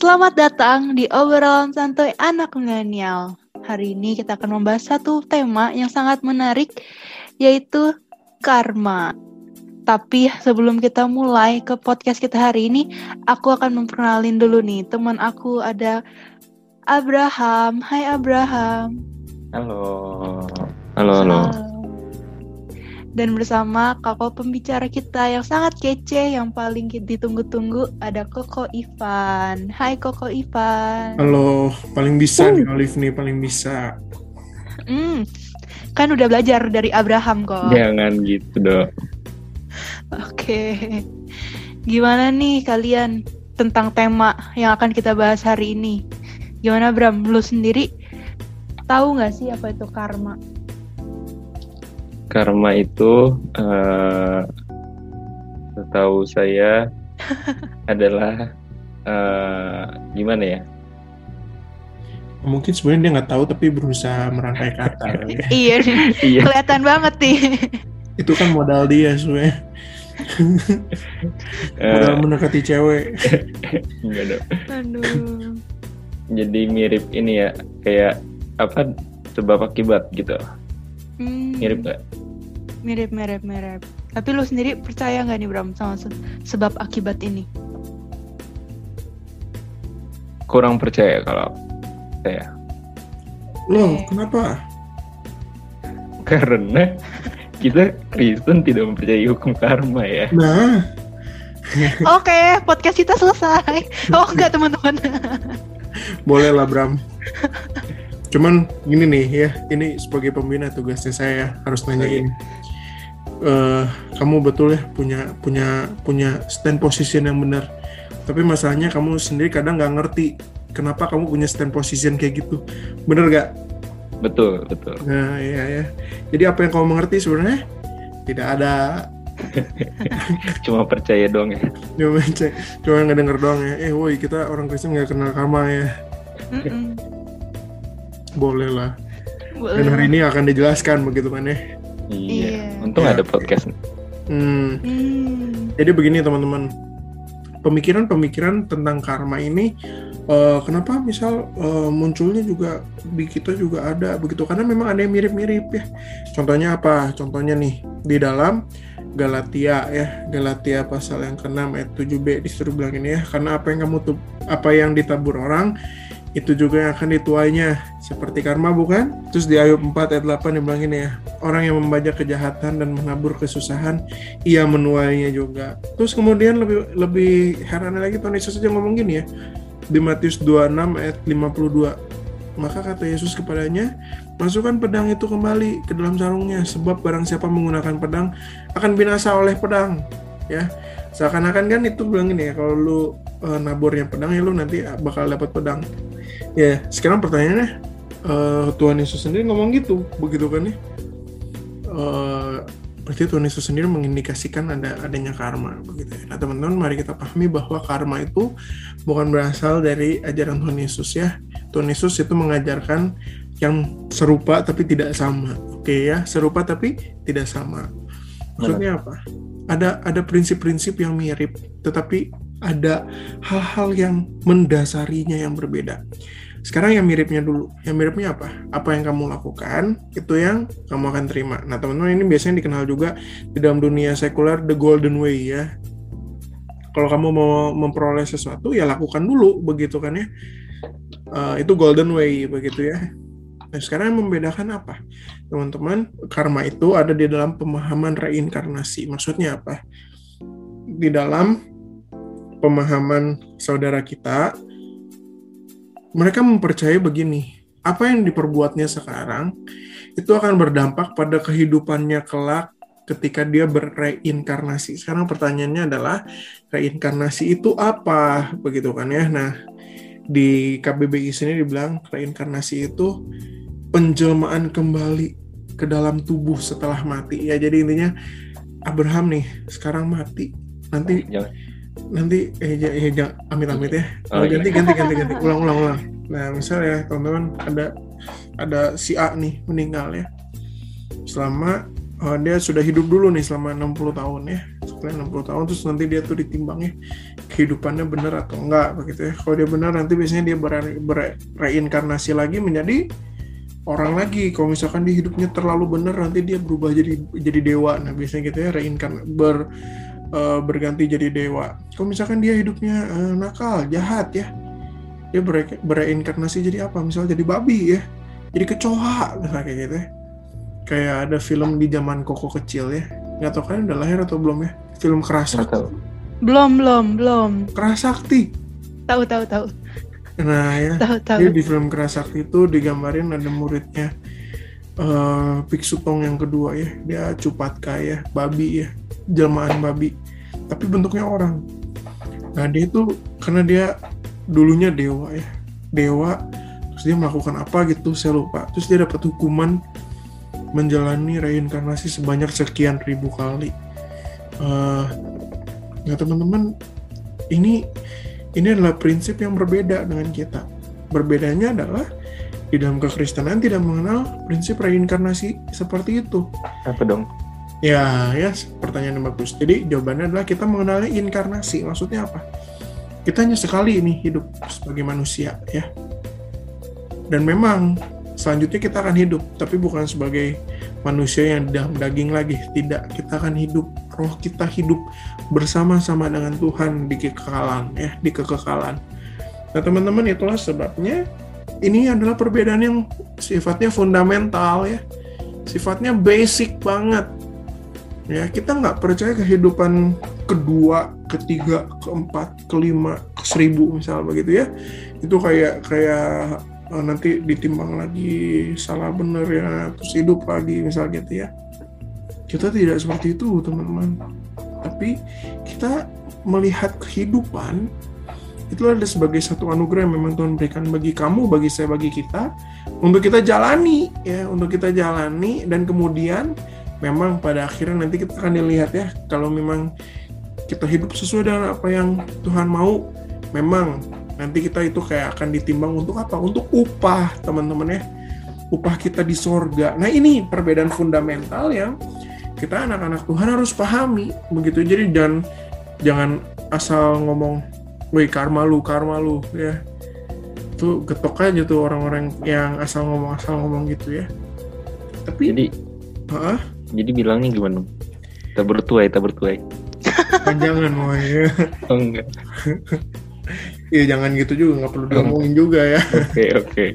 Selamat datang di obrolan santuy anak milenial. Hari ini kita akan membahas satu tema yang sangat menarik, yaitu karma. Tapi sebelum kita mulai ke podcast kita hari ini, aku akan memperkenalin dulu nih teman aku ada Abraham. Hai Abraham. Halo. Halo, halo. Dan bersama kakak pembicara kita yang sangat kece, yang paling ditunggu-tunggu ada Koko Ivan. Hai Koko Ivan. Halo, paling bisa uh. nih Olive nih, paling bisa. Hmm, kan udah belajar dari Abraham kok. Jangan gitu dong. Oke. Gimana nih kalian tentang tema yang akan kita bahas hari ini? Gimana Bram, lu sendiri tahu nggak sih apa itu karma? Karma itu uh, setahu saya adalah uh, gimana ya? Mungkin sebenarnya dia nggak tahu tapi berusaha merangkai kata. iya, iya, kelihatan banget nih. Itu kan modal dia sebenarnya. modal mendekati cewek. Enggak dong. Aduh. Jadi mirip ini ya, kayak apa sebab akibat gitu. Hmm. Mirip gak? Mirip, mirip, mirip. Tapi lu sendiri percaya nggak nih Bram sama sebab akibat ini? Kurang percaya kalau saya. Loh, kenapa? Karena kita Kristen tidak mempercayai hukum karma ya. Nah. Oke, okay, podcast kita selesai. Oh enggak teman-teman. Boleh lah Bram. Cuman gini nih ya, ini sebagai pembina tugasnya saya harus nanyain. Uh, kamu betul ya punya punya punya stand position yang benar. Tapi masalahnya kamu sendiri kadang nggak ngerti kenapa kamu punya stand position kayak gitu. Bener gak? Betul, betul. Nah, iya ya. Jadi apa yang kamu mengerti sebenarnya? Tidak ada cuma percaya dong ya cuma percaya cuma nggak denger doang ya eh woi kita orang Kristen nggak kenal karma ya mm -mm boleh lah. Boleh. Dan hari ini akan dijelaskan begitu kan ya. Iya. iya. Untung ya. ada podcast. Hmm. hmm. Jadi begini teman-teman. Pemikiran-pemikiran tentang karma ini uh, kenapa misal uh, munculnya juga di kita juga ada begitu karena memang ada yang mirip-mirip ya. Contohnya apa? Contohnya nih di dalam Galatia ya Galatia pasal yang ke-6 ayat 7b disuruh bilang ini ya karena apa yang kamu tuh apa yang ditabur orang itu juga yang akan dituainya seperti karma bukan? Terus di Ayub 4 ayat 8 dia bilang ini ya, orang yang membajak kejahatan dan menabur kesusahan, ia menuainya juga. Terus kemudian lebih lebih heran lagi Tuhan Yesus aja ngomong gini ya, di Matius 26 ayat 52. Maka kata Yesus kepadanya, masukkan pedang itu kembali ke dalam sarungnya, sebab barang siapa menggunakan pedang akan binasa oleh pedang. Ya, seakan-akan kan itu bilang ini ya, kalau lu uh, naburnya pedang ya lu nanti bakal dapat pedang ya sekarang pertanyaannya uh, Tuhan Yesus sendiri ngomong gitu begitu kan ya uh, berarti Tuhan Yesus sendiri mengindikasikan ada adanya karma begitu ya. Nah teman-teman mari kita pahami bahwa karma itu bukan berasal dari ajaran Tuhan Yesus ya. Tuhan Yesus itu mengajarkan yang serupa tapi tidak sama. Oke ya, serupa tapi tidak sama. Maksudnya apa? Ada ada prinsip-prinsip yang mirip tetapi ada hal-hal yang mendasarinya yang berbeda. Sekarang yang miripnya dulu. Yang miripnya apa? Apa yang kamu lakukan, itu yang kamu akan terima. Nah, teman-teman ini biasanya dikenal juga di dalam dunia sekuler the golden way ya. Kalau kamu mau memperoleh sesuatu, ya lakukan dulu, begitu kan ya. Uh, itu golden way, begitu ya. Nah, sekarang yang membedakan apa? Teman-teman, karma itu ada di dalam pemahaman reinkarnasi. Maksudnya apa? Di dalam pemahaman saudara kita, mereka mempercayai begini, apa yang diperbuatnya sekarang itu akan berdampak pada kehidupannya kelak ketika dia berreinkarnasi. Sekarang pertanyaannya adalah reinkarnasi itu apa? Begitu kan ya. Nah, di KBBI sini dibilang reinkarnasi itu penjelmaan kembali ke dalam tubuh setelah mati. Ya, jadi intinya Abraham nih sekarang mati. Nanti nanti eh, eh jangan amit-amit ya. Oh, ganti, iya. ganti ganti ganti ulang ulang ulang. Nah misalnya teman-teman ada ada si A nih meninggal ya selama uh, dia sudah hidup dulu nih selama 60 tahun ya setelah 60 tahun terus nanti dia tuh ditimbang ya kehidupannya benar atau enggak begitu ya kalau dia benar nanti biasanya dia bereinkarnasi lagi menjadi orang lagi kalau misalkan di hidupnya terlalu benar nanti dia berubah jadi jadi dewa nah biasanya gitu ya reinkarn ber uh, berganti jadi dewa. Kalau misalkan dia hidupnya uh, nakal jahat ya dia ber bereinkarnasi jadi apa? Misalnya jadi babi ya jadi kecoa misalnya kayak gitu ya. Kayak ada film di zaman koko kecil ya. Nggak tahu kan udah lahir atau belum ya? Film kerasakti. Belum belum belum. Kerasakti. Tahu tahu tahu. Nah ya, tahu, tahu. Jadi di film Kerasakti itu digambarin ada muridnya uh, Biksu Tong yang kedua ya, dia Cupatka ya, babi ya, jelmaan babi, tapi bentuknya orang. Nah dia itu karena dia dulunya dewa ya, dewa, terus dia melakukan apa gitu saya lupa, terus dia dapat hukuman menjalani reinkarnasi sebanyak sekian ribu kali. Uh, nah teman-teman, ini ini adalah prinsip yang berbeda dengan kita. Berbedanya adalah di dalam kekristenan tidak mengenal prinsip reinkarnasi seperti itu. Apa dong? Ya, ya, pertanyaan yang bagus. Jadi jawabannya adalah kita mengenal inkarnasi. Maksudnya apa? Kita hanya sekali ini hidup sebagai manusia, ya. Dan memang selanjutnya kita akan hidup, tapi bukan sebagai manusia yang dalam daging lagi. Tidak, kita akan hidup. Roh kita hidup bersama-sama dengan Tuhan di kekekalan ya di kekekalan. Nah teman-teman itulah sebabnya ini adalah perbedaan yang sifatnya fundamental ya, sifatnya basic banget. Ya kita nggak percaya kehidupan kedua, ketiga, keempat, kelima, ke seribu misal begitu ya. Itu kayak kayak oh, nanti ditimbang lagi salah bener ya, terus hidup lagi misal gitu ya. Kita tidak seperti itu teman-teman tapi kita melihat kehidupan itu ada sebagai satu anugerah yang memang Tuhan berikan bagi kamu, bagi saya, bagi kita untuk kita jalani ya, untuk kita jalani dan kemudian memang pada akhirnya nanti kita akan dilihat ya kalau memang kita hidup sesuai dengan apa yang Tuhan mau, memang nanti kita itu kayak akan ditimbang untuk apa? Untuk upah, teman-teman ya. Upah kita di sorga. Nah ini perbedaan fundamental yang kita anak-anak Tuhan harus pahami begitu jadi dan jangan asal ngomong woi karma lu karma lu ya itu getok aja tuh orang-orang yang asal ngomong asal ngomong gitu ya tapi jadi uh, jadi bilangnya gimana kita bertuai kita bertuai jangan mau ya oh, enggak Iya jangan gitu juga nggak perlu diomongin juga ya. Oke okay, oke. Okay.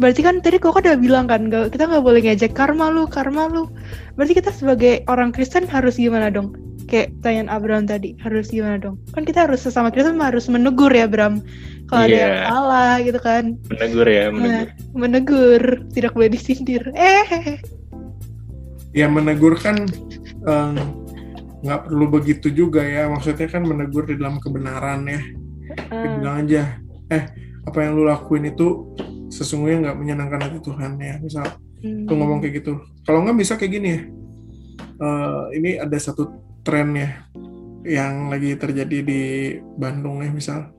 Berarti kan tadi kok udah bilang kan, gak, kita nggak boleh ngejek karma lu, karma lu. Berarti kita sebagai orang Kristen harus gimana dong? Kayak tanyaan Abraham tadi, harus gimana dong? Kan kita harus sesama Kristen harus menegur ya, Bram. Kalau yeah. ada yang iya. salah gitu kan. Menegur ya, menegur. Nah, menegur, tidak boleh disindir. Eh. Ya menegur kan nggak um, perlu begitu juga ya. Maksudnya kan menegur di dalam kebenaran ya. Uh. bilang aja, eh apa yang lu lakuin itu sesungguhnya nggak menyenangkan hati Tuhan ya misal hmm. tuh ngomong kayak gitu kalau nggak bisa kayak gini ya uh, ini ada satu tren ya yang lagi terjadi di Bandung ya misal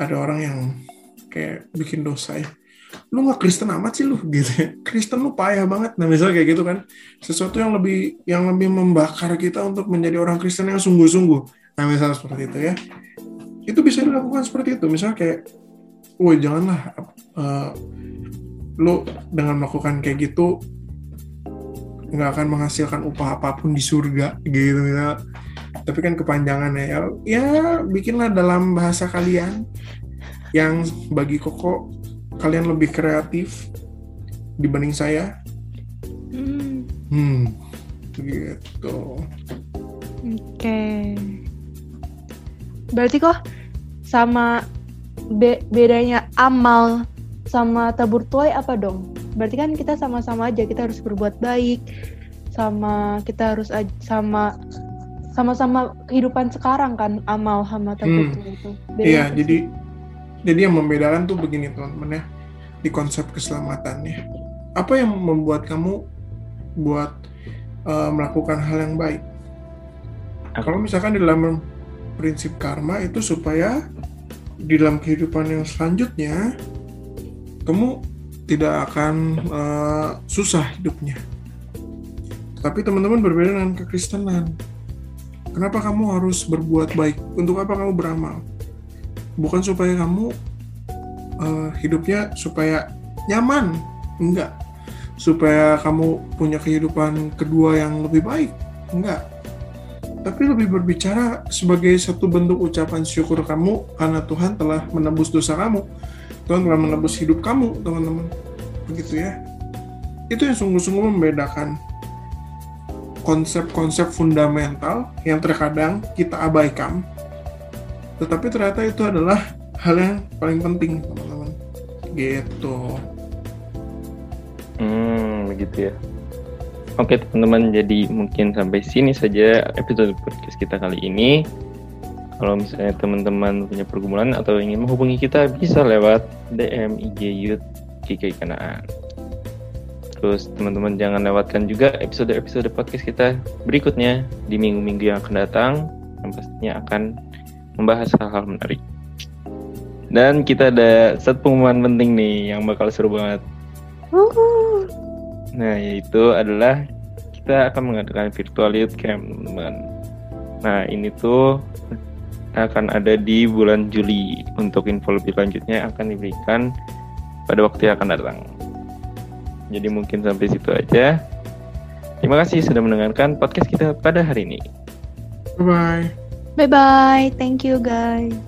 ada orang yang kayak bikin dosa ya lu nggak Kristen amat sih lu? Gitu ya. Kristen lu payah banget. Nah misalnya kayak gitu kan. Sesuatu yang lebih yang lebih membakar kita untuk menjadi orang Kristen yang sungguh-sungguh. Nah misalnya seperti itu ya. Itu bisa dilakukan seperti itu. Misalnya kayak woi janganlah uh, lu dengan melakukan kayak gitu nggak akan menghasilkan upah apa pun di surga. Gitu ya. tapi kan kepanjangannya ya. Ya bikinlah dalam bahasa kalian yang bagi koko kalian lebih kreatif dibanding saya hmm, hmm gitu oke okay. berarti kok sama be bedanya amal sama tabur tuai apa dong? Berarti kan kita sama-sama aja kita harus berbuat baik, sama kita harus sama sama-sama kehidupan sekarang kan amal sama tabur hmm. tuai itu. iya, jadi jadi yang membedakan tuh begini teman-teman ya di konsep keselamatannya. Apa yang membuat kamu buat uh, melakukan hal yang baik? Kalau misalkan di dalam prinsip karma itu supaya di dalam kehidupan yang selanjutnya kamu tidak akan uh, susah hidupnya Tapi teman-teman berbeda dengan kekristenan. Kenapa kamu harus berbuat baik? Untuk apa kamu beramal? Bukan supaya kamu uh, hidupnya supaya nyaman, enggak. Supaya kamu punya kehidupan kedua yang lebih baik, enggak. Tapi lebih berbicara sebagai satu bentuk ucapan syukur kamu karena Tuhan telah menebus dosa kamu. Tuhan telah menebus hidup kamu, teman-teman. Begitu ya. Itu yang sungguh-sungguh membedakan konsep-konsep fundamental yang terkadang kita abaikan, tetapi ternyata itu adalah hal yang paling penting, teman-teman. Gitu. Hmm, begitu ya. Oke teman-teman, jadi mungkin sampai sini saja episode podcast kita kali ini. Kalau misalnya teman-teman punya pergumulan atau ingin menghubungi kita, bisa lewat DM IG Youth GKI Kanaan. Terus teman-teman jangan lewatkan juga episode-episode podcast kita berikutnya di minggu-minggu yang akan datang yang pastinya akan membahas hal-hal menarik. Dan kita ada satu pengumuman penting nih yang bakal seru banget. Nah, yaitu adalah kita akan mengadakan virtual youth camp, teman-teman. Nah, ini tuh akan ada di bulan Juli. Untuk info lebih lanjutnya akan diberikan pada waktu yang akan datang. Jadi mungkin sampai situ aja. Terima kasih sudah mendengarkan podcast kita pada hari ini. Bye bye. Bye bye. Thank you guys.